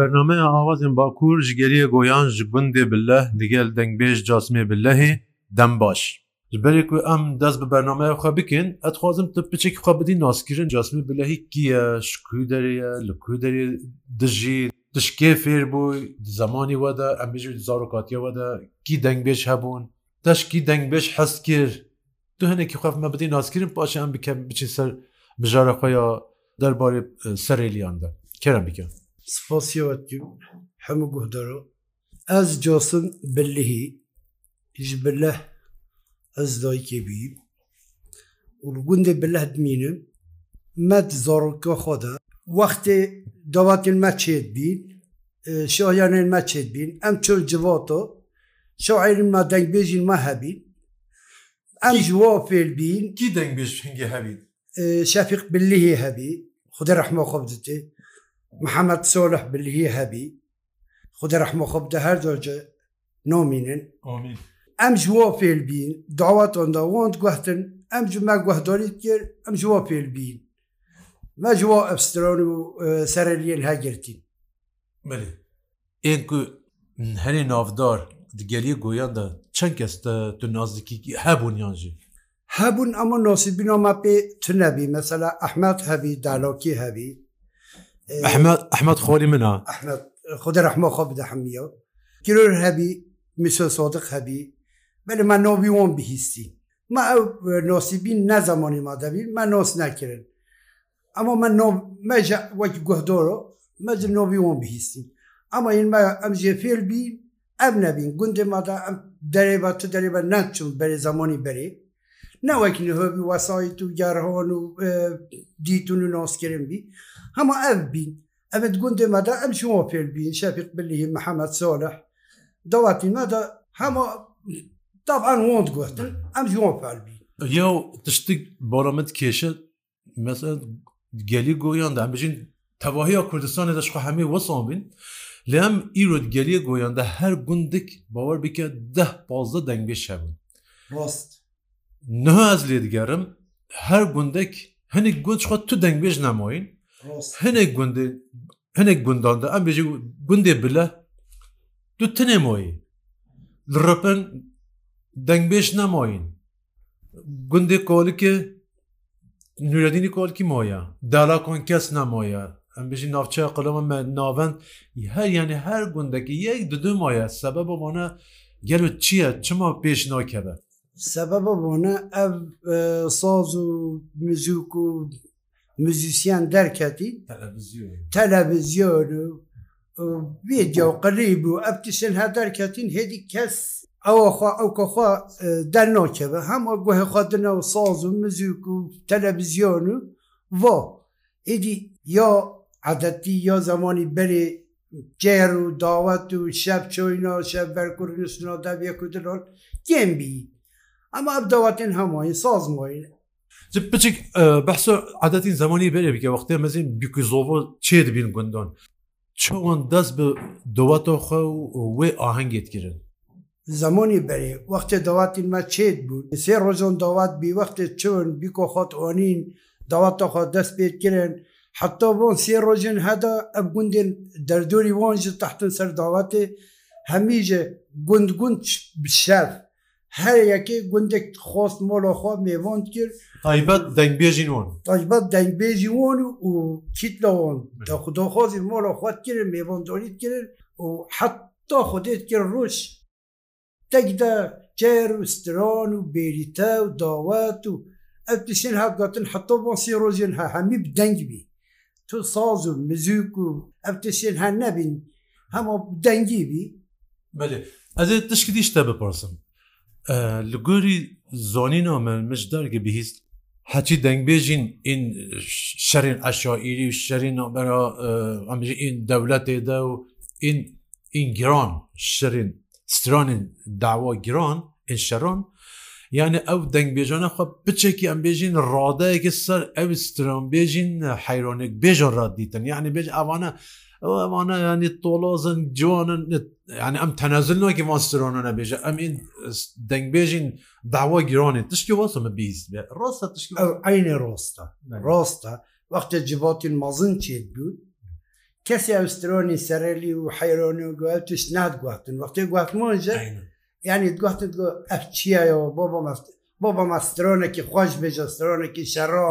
بەرنمەیە ئاوازین باکوور ژگەریە گۆیان ji gundê billeh digel dengbêj casmê billehê dem baş. Ji berê ku em dest bi bernameye xwe bikin etxwazim tu piçek xwe bidî naskirin casmê billehî kiye şku derê li ku derê dijî tişkê fêr bû zemanî we de em bêj zarokatiye we de kî dengbêj hebûn teşkî dengbêj hez kir tu hinekî xef me bidî naskirin paşe em bike biçî ser bijara xweya derbarê serêliyan de kerem bikin. spasiyetim hemû guhdaru ez casin billihî ji billeh ez dayikê bîyim û li gundê billeh dimînim me zaroka xwe de wextê davatên me çêd bîn şayanên me çêd bîn em çol civata şairên me dengbêjîn me hebîn em ji wa fêl bîn kî dengbêj hingê hebîn Şefiq billihî hebî Xudê rehma xwe dite محەممەد سۆلح بلهی هەبی خودی ڕحمەخۆبدە هەر دۆجە نۆمینن ئەم جووە فێلبین داواتۆندا وند گوهتن ئەم جمە گوهدۆریت کرد ئەم جووە فێلبین مەجووە ئەفسترۆن و سەرلیێن هاگرتین ئێ هەرێ نافدار digeriye goyan da çend kes de tu nazdikî hebûn yan jî. Hebûn ama nosîbînoma pê tu nebî mesela Ahmed hevî dalokî hevî ئەحمد ئەحمد خۆری منە ئەحمد خودە ڕحمە خۆ بدەحمیە کرۆر هەبی میسۆ سۆدق هەبی بەێ من نۆبیوان بهیستی ما ئەو نۆسیبی نەزەمانی مادەبی من نۆس نەکردن ئەمە من مەجە وەک گوهدۆرۆ مەج نۆبیوان بهیستین ئەمە این ئەم ژێ فێر بی ئەم نەبین گوندێ مادا ئەم دەرێبە تو دەرێبە نەچوم بەێ زمانی بەرێ نەوەک نهۆبی وەسایت و گەرهۆن و دیتون و ناسکردن بی هەما ئەم بین ئەمت گوندێ مەدا ئەم شما پێ بین شەفق بلی محەممەد سۆلح دەواتی مەدا هەما طبعاان وند گوتن ئەم جوان پال بین یو تشتێک بۆرەمت کێشە مەسە گەلی گۆیاندا بژین تەواهەیە کوردستانی دەشخوا هەمێ وەسان بین. لەم ئیرۆ گەلیە گۆیاندا هەر گوندێک باوەەر بکە ده پازدە دەنگێ شەبن ڕاست ناز لێ دگەرم هەر گوندێک هەنێک گوند خۆ تو دەنگبێژ نامۆین هەنێک گوند هەنێک گونداندا ئەم بێژی گوندێ بلە دو تنێمۆی ڕپن دەنگبێژ نامۆین گوندێ کۆلکە نوردینی کۆلکی مۆیە دالا کۆن کەس نامۆیە ئەم بژی ناوچە قلمە من ناوەند هەر یانە هەر گوندەکی یەک دو دومایە سەبە بۆمانە گەل و چییە چما پێش ناکەبە سەبەبە بۆنە ئەو ساز و مزوک و مزیسیان دەرکەتی تەلەڤزیۆر و بێجە و قەلی بوو ئەفتیشن هە دەرکەتین هێدی کەس ئەوەخوا ئەو کەخوا دەرنۆکەوە هەمە گوهێخوادنە و ساز و مزیک و تەلەڤزیۆن و بۆ ئیدی یا عادەتی یا زمانی بەرێ جێر و داوەت و شەب چۆینا شەب بەرکردنسنا دەبیە کوردلۆن گێمبی ئەمە ئەبدەواتێن هەمووی سازمۆی بچیک بەس عادەتی زمانی بەرێبیکە وەختێ مەزین بیکزۆڤۆ چێ دەبین گوندۆن چۆن دەست بە دەواتۆخە و وێ ئاهەنگێت گرن زمانی بەرێ وەختێ دەواتینمە چێت بوو سێ ڕۆژۆن دەوات بیوەختێ چۆن بیکۆ خۆت ئۆنین دەواتۆخۆ دەست پێت کرن حتا بۆن سێ ڕۆژن هەدا ئەب گوندێن دەردۆری وانژ تحتن سەر داواتێ هەمیژە گوندگوند شەر هەر یەکێ گوندێک خۆست مۆلۆخۆ مێوان کرد تایبەت دەنگبێژینۆن تایبەت دەنگبێژی وۆن و چیتلەوەن دا خودۆخۆزی مۆلۆ خۆت کرد مێوانۆیت کرد و حتا خودێت کرد ڕوش تەکدا جێر و ستران و بێریتە و داوات و ئەف پیشین هاتگاتن حتا باسی ڕۆژێن هە هەمی بدەنگبی تۆ ساز و مزیک و ئەف تشێن هەر نەبین هەمە دەنگی بی ئەزێت تشکی دیشتە بپرسم li gorî zonîna min mij derge bihîst hecî dengbêjin in şerên eşaîrî şerîn nabera em in dewletê de û in in giran şerîn stranên dawa giran in şeran yani ev dengbêjana xwe biçekî em bêjin radeyeke ser ev stranbêjin heyronek bêja radîtin yani bêj evane evane yani tolazin ciwanin yani em tenezil no ki van strana nebêje em ên dengbêjin dawa giranê tişkî was me bîst be rast tişkî aynê rasta rasta wexte civatên mazin çêd bû kesê Evstronî serelî û heyronî goel tuş ned gotin wextê gotinje yani gotin go ev çiya ya baba meft بابا مەسترۆنێکی خۆش بێژە سترۆنێکی شەڕۆ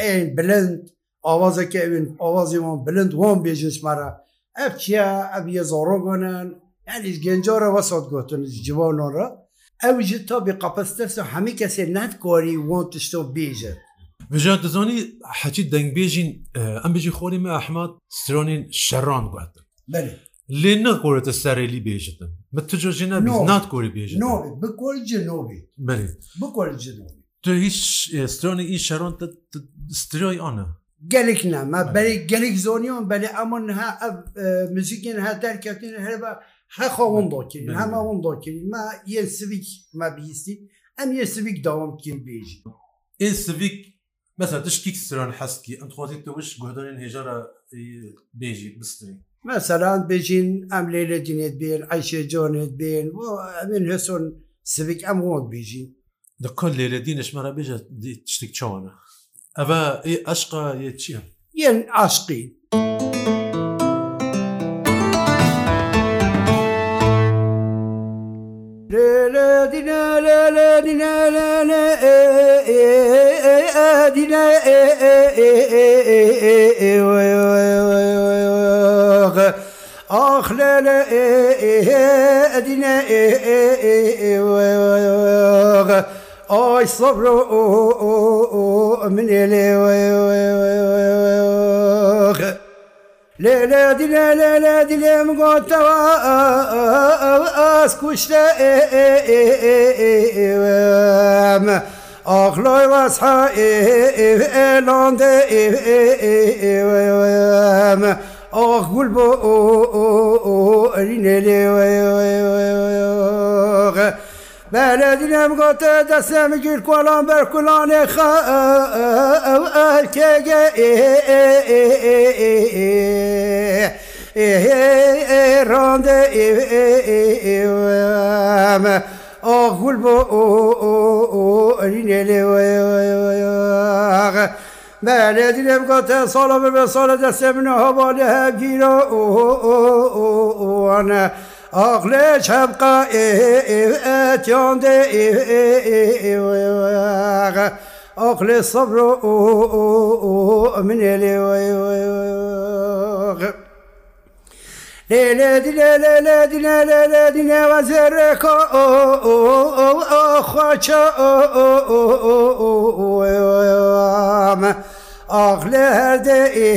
ئەین بلند ئاوازەکە ئەوین ئاوازی وان بلند وان بێژش مەرە ev çiya ev ye zaro gonin yani genca re vesat gotin civanan re ew ji tabî qapestirsa hemî kesê netkarî won tişto bêje Bijar dizanî heçî dengbêjin em bijî xolî me ehmad stranên şeran gotin lê nakorete serê lî bêjitin Me ticojî ne natkorî bêjin bikor cinovî Belê bikor cinovî Tu hiç stranê î şeran stroy ana gelek nama berê gelek zoniyon belê eman ha ev müzikên her derketin her ve hexa hon dakirin hema hon dakirin me yên sivik me bihîstî em yê sivik devam kirin bêjî ên sivik mesela tişkî siran heskî em dixwazî tu wiş guhdanên hêjara bêjî bistirî Mesela bêjin em lêle cinet bên eyşê canet bên emin heson sivik em hon bêjî Di kul lêledîneş me bêje tiştek çawana. ئەە ئەشقا چییە؟ یەن ئاشقی. آخ لا لا أدنى ئای سەبر منێ لێ لێ لێ دیێ لێ لێ دیێ مگۆتەوە ئەس کوشتە ئێمە ئاخلۆی وەسها ئێلاندە ئێمە ئاخ گول بۆ ئەرینێ لێ Beledinim gote desem gir kolan ber kulanê xa ew elkege rande me O gul bo rinê Beledinim gote sala be sala desem min hevalê hevgîra an ئاغلێ چەمقا ئێتیاندێ ئاقلێ سەبر منێ لێ لێ دیێ لێ لێ دیێ لێ لێ دیێ وەزێڕێکۆ خواچە ئۆمە. آخل هرده ای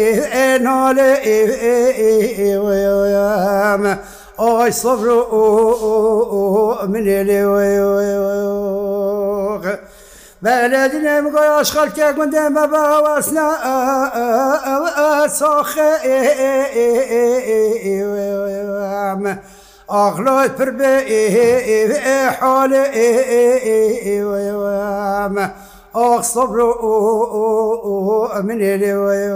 ای ای ناله ای ای ای ای ای ئای سەڕ منێ لێوەێ بەلەدنێ بگۆی عشخەلکێک مندێ مە بە هەوەسنا ساخە ئێوێمە. ئاغلۆی پر بێ ئێ حالە ئێوەمە ئاخ سەبر و ئەمنێ لێوەێ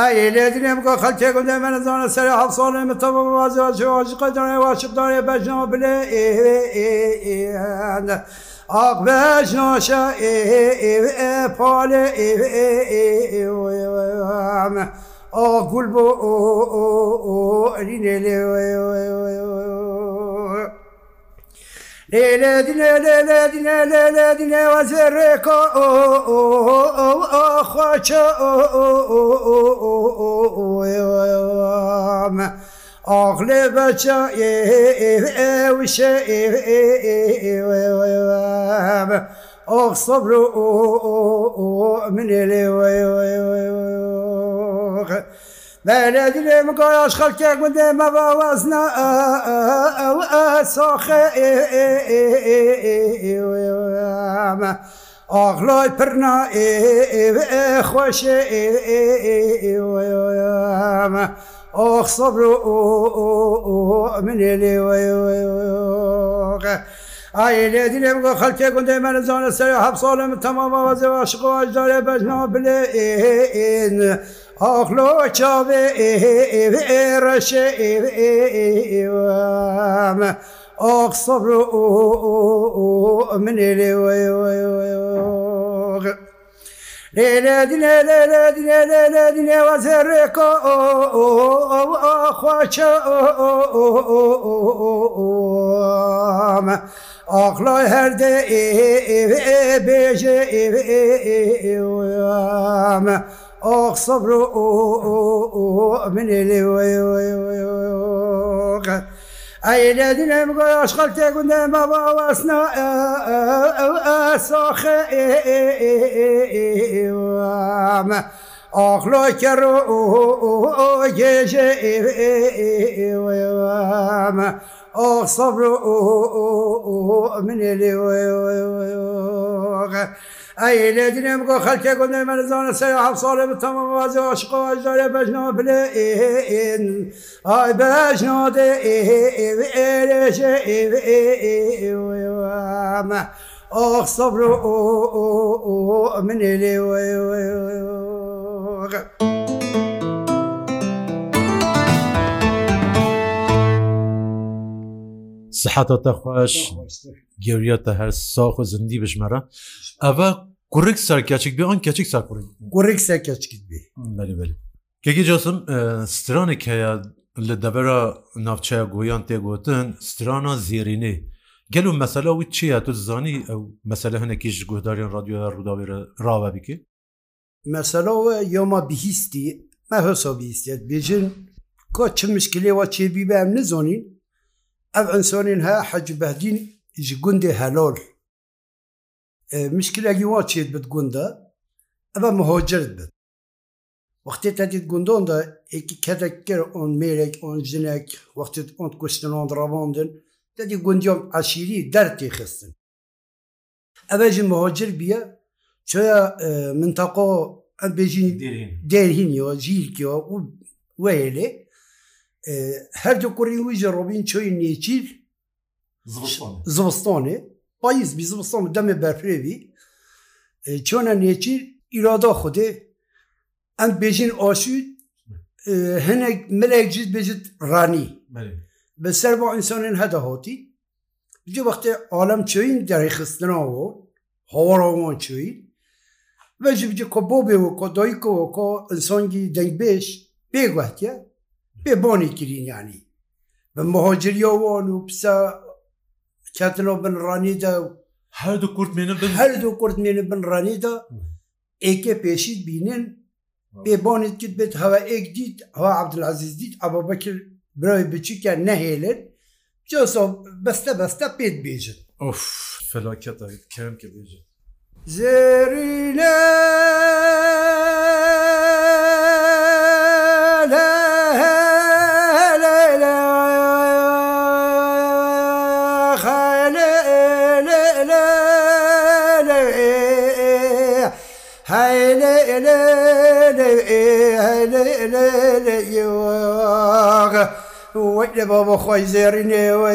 ئەلێدرێم کۆ خەلتێکم لێ منە زانە سەر هە ساڵێ متەوە وازیواژقدانێ واشقدانێ بەژنەوە بلێ ئێ ئاق بەژناشە ئێ پالێ ئێ ئاگول بۆ ئەرینێ لێ لێلەدینەوەزێڕێکۆ ئۆخواچە ئۆمە. ئاخلێ بەچە ئێوشە ئێوە ئۆخ سەبر و منێ لێوە Veredire mi kar aşkar kek mi deme vazna soxe Axloy pirna xoşe Och sabru min eli Aile dilem go xalke gunde men zona ser hap solem tamam vaze aşık o ajdare bejna bile ئاخلۆ چاوێ ئێ ئێڕەشە ئێوەمە ئاق سەبر منێ لێوە لێلەدینەدینەدینەوەزێڕێکۆ ئاخواچە ئۆمە ئاخلای هەردە ئێ ئێ بێژە ئێ ئێوەمە. ئۆخ سەبر منێ لێ ئەلە دیێ بگۆی عشقال تێگوندە مە باوەسنا ساخە ئێمە. ئاخلۆ کەڕ گێژە ئێوەمە ئاخ سەبر منێ لێ ئەێ درێم گۆ خەکێ گۆ نێمەزانە سێ هە ساڵێ بتەمەوازی عاشقۆژارێ بەژنەوە بلێ ئێن ئای بەژنادێ ئێ ئێوێ ئێرێژە ئێوێ ئێوەمە. ئۆخ سەبر ئۆ منێ لێوە. سحەتە خوۆش گەوریەتە هەر ساخ و زندی بژمەرە ئەە کوڕێک سەرکەچێک بێ ئەن کەچێک ساکوڕی گوڕێک سەرکەچکت بێ کێکی جاسم سترانێک هەیە لە دەبەرە ناوچە گویان تێگوتن سترانە زیێرینێ گەل و مەسەلا و چیە تو زانی ئەو مەسەلە هەنێکیش گوهدارین رادیۆ ڕووداوێرە ڕاوە بکە مەسەلاوە یۆما بهیستی مە هەسا بیستێت بێژن کۆ چ مشکلێەوە چێبی بەم نزۆنین ئەو ئەنسۆنین ها حەجبەدین ji gundê helol mişkilekî wa çêd bit gunda ev mihocir bit Wextê te dit gundan da ekî kedek kir on mêrek on jinek wextê on kuştin on ravandin te dî gundiyom eşîrî dertê xistin Ev jî mihocir biye çoya mintaqo em bêjîn derhîn ya jîlk ya û welê هەردوو کوڕی ویژە ڕۆبین چۆی نێچیر زمستانێ پاییز بی زمستان دەمێ بەرفرێوی چۆنە نێچیر ئیرادا خودێ ئەم بێژین ئاشوود هەنێک ملێک جیت بێژت ڕانی بەسەر بۆ ئینسانێن هەدا هاتی ji wextê alem çûyîn derêxistina û hawarawan çûyîn ve ji ji ko bobê û kodayî ku ko insangî dengbêj pê guhtiye بێ بۆنی کرینیانی بم مەهۆجریەوەن و پسە چاتنەوە بنڕانیدا و هەردوو کورت هەردوو کورت مێنە بنڕانیدا ئێکێ پێشید بینێن بێ بۆنیت کرد بێت هەوا ئێک دیت هەوا عبدعزیز دیت ئەبە بەکرد برای بچیکیان نەهێلێت جۆسۆ بەستە بەستە پێت بێژن ئۆف فەلاکەتە کەم کە بێژن زێری لە وەی لە بۆ بۆ خۆی زێرینێوە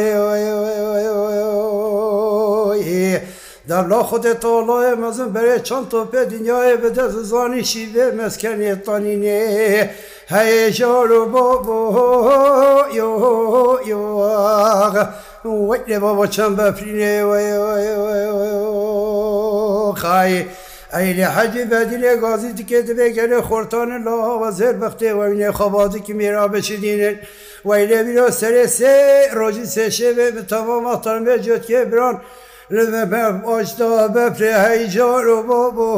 در لا خودت تالای مزن برای چند تا په دنیای به دست زانی شیوه مسکنی تانینه هی جارو بابا یو یو وقت بابا چند بفرینه و خای ئەی لە حەجی بەدیێ گازی دیکێ دەبێگەرە خۆرتانە لاوە زێر بەختێ وینێ خەبازیکی میێرا بچینێن وی لێ بیرۆ سەرێ سێ ڕۆژی سێشێ بێ بە تەماماتانبێ جۆتکێ بران. ئۆشتا بەپێ هەیجار و بۆ بۆ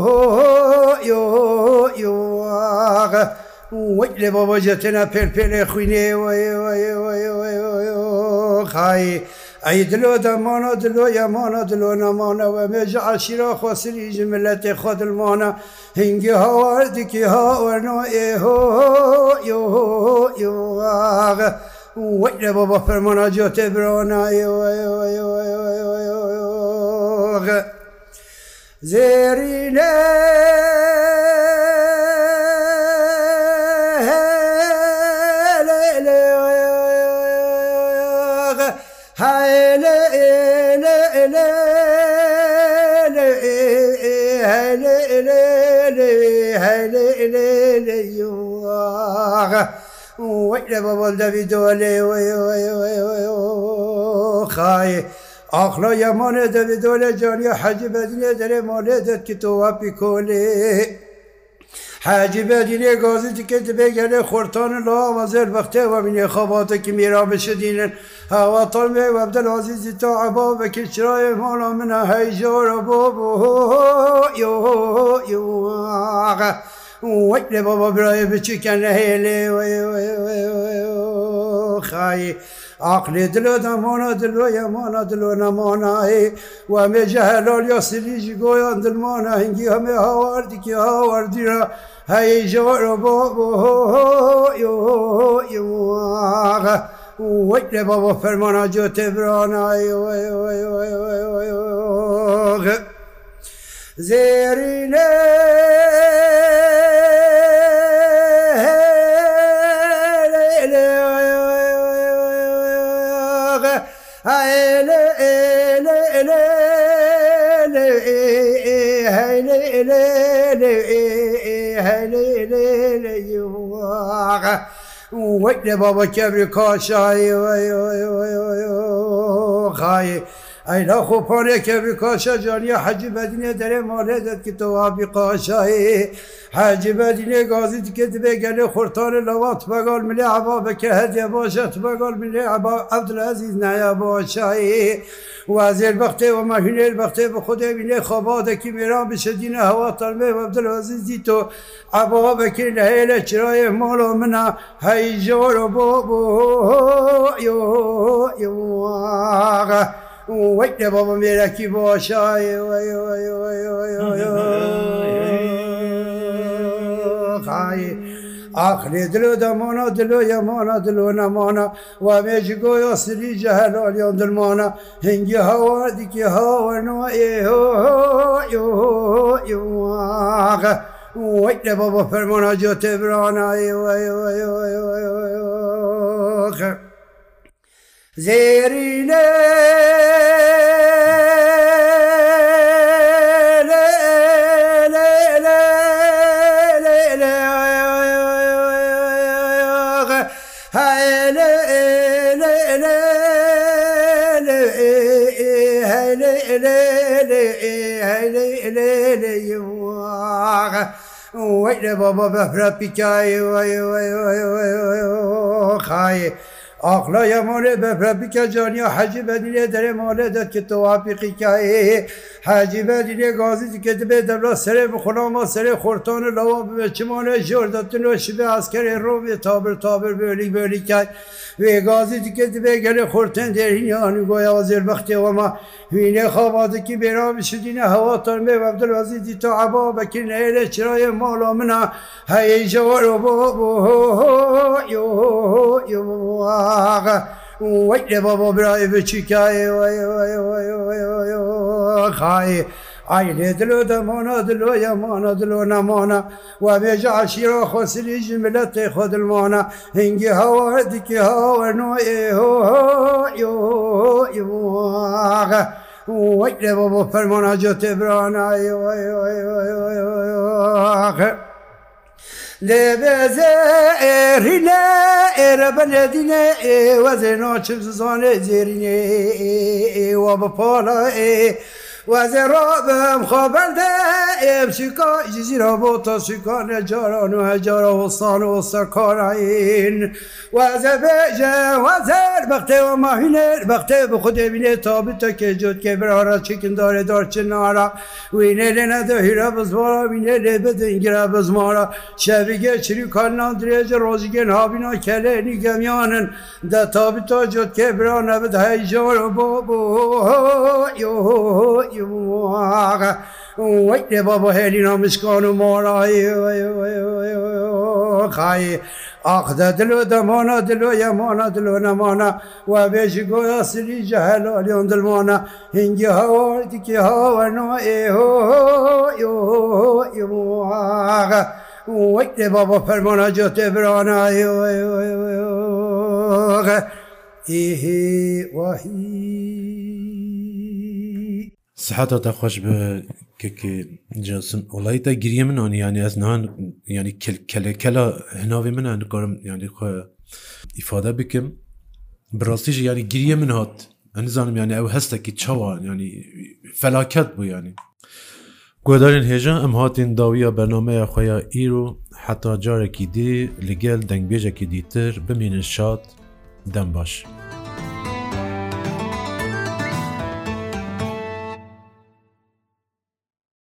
وەک لێ بۆ بۆ جەتەنە پێر پێ لێ خوینێ خایی. ئەی دلۆ دەمانە دلۆ یەمانە دلۆ نەمانەوە مێژە عشیرا خۆسریژی ملەتی خۆدلمانە هنگی هەواردێکی هاوەرنۆ ئێهۆ یۆغاغە وەی لە بۆ بە فەرمانە جۆتێ برۆنایەوە زێری لێ وەلە بەوەلدەوی دۆلێ خایێ ئاخلۆ یەمانێ دەوی دۆلێ جانیا حەجی بەدینێ دەرێ مالێ دەتکی تۆواپی کۆلێ. حاجی بەدینێ گازی دیکە دەبێ گەلێ خورتانە لاوە زێر بەختێ و بینێ خەباتەکی میرا بشدینن هەواتان بێ وەبدە لازیزی تا عبا بەکە چرایە ماڵا منە هەیجارە بۆ بۆ وەک لە بەبە برایە بچیکەن لە هەیە لێ خایی عقلێ دلۆ دەمۆە دلۆ یەمانە دلۆ نەمانایی وەمێ جەهلۆل یا سریژی گۆیان دلمانە هەنگی هەمێ هاواردێکی هاواردیرە هەیە جەوەرە بۆ بۆ وەک لە بەبە فەرمانە جۆ تێبرانایی زێری لێ وەک لە بابەکەبری کاشایی خایی ئەینا خۆپارێکە بکاشە جانیە حەجی بەدینێ دەرێ مالێدت کی تەوابی قاشەهێ حەجی بەدینێ گازی دیکە دبێ گەلێ خورتارە لەوات بەگال ملێ عبا بکە هەدیە باشەت بەگال ملێ عبا عەبدلەزیز نەیە باشەهێ وزیر بەختێ ومە هوێر بەختێ بە خودێ بینێ خەبادەکی مێران بشدینە هەواتەرمێ وەبدلەزیز دی تۆ عبا بکر لە هێلە چرایە ماڵۆ منە هەیجۆرە بۆ بۆ یۆ یواغە وەک لە بابە مێرەکی بۆ شایە خایە. آخری دلو دمانا دلو یمانا دلو نمانا و میجی گویا سری جهلال یان دلمانا هنگی هوا دیکی هوا نو ایهو ایهو ایهو آخه ویت بابا فرمانا جو تبرانا ایهو ایهو ایهو ایهو زێرینە وەی لە بابا بەفرە پیکایە خایە ئاخلا یامانێ بەپرەپیکە جانیا حەجی بەدیێ دەرێ مالێ دەت کە تەواپیقیکە هەیە حەجی بەدیێ گازی کە دەبێ دەبرا سرێ بخۆما سرێ خورتانە لەوا بێ چمانە ژۆر دەتنەوە شبێ ئەسکەێ ڕۆێ تابر تابر بۆلی بۆلیکای وێ گازی دیکە دەبێ گەلێ خورتن دەرینیانی گۆیا زێر بەختێوەما وینێ خاوادەکی بێرامیشدینە هەواتان بێ بەبدل وازی دی تا عبا بەکرد هەیە چرایە ماڵا منە هەیە جوەرۆ بۆ بۆ ئاغا وەک لێبا بۆ برای بچیکایێ خایێ. ئاینێ دلۆ دەمانە دلۆ یەمانە دلۆ نەمانە و بێژە عشیرە خۆسری ژملە تێ خۆدلمانە هنگی هەواردیکی هاوەنۆێغە وەک لێ بۆ بۆ فەرمانە جۆ تێبرانە لێبێزێرینە ئێرە بەنێدینە ئێوە زێنۆ چ زانێ زێرینێ ئێوە بەپۆڵە ئێ وەزێڕۆبم خۆبەردە ئێم شیکا جزیرە بۆ تە شیکانە جاران و هەجارە وەسان و سەکارین وەزە بێژە وەزەر بەختێەوە ماهینێر بەختێ بە خودێ بینێ تا بتەکێ جوتکێ برارە چکندارێ دارچنارە وینێ لێ نەدە هیرە بزوارە وینێ لێ بدەنگرە بزمارە شەویگە چریکانان درێژە ڕۆژگەن هابینا کەلێنی گەمیانن دە تابتا جوتکێ برانە بدهەی جۆر بۆ بۆ وەیێ بە بە هێلینا میسکان و مۆڕایی خایی ئاخدا دلو دەمانە دلو یەمانە دلو نەمانە و بێژی گۆیا سری جەهلۆ لیۆن دلمانە هنگی هەواردیکی هاوەنۆ ئێهۆ ئیموغە. وەک لێ بابا فەرمانە جۆ تێبرانایەوەهی وهی سحاتە خۆش بکەجانسن وڵایتە گریە منۆنی ینی ئەس نان ینی کلکەلا هەناوی منە نکارم ینی خۆ ئیفادە بکەم بڕاستیش ینی گریە من هات ئەنزانم ینی ئەو هەستێکی چاوان ینی فەلاکەت بوو ینی گۆدارین هێژە ئەم هاتین داویە بەنامەیە خۆیان ئیرۆ حتا جارێکی دی لەگەل دەنگبێژێکی دیتر بمینن شاد دەم باش.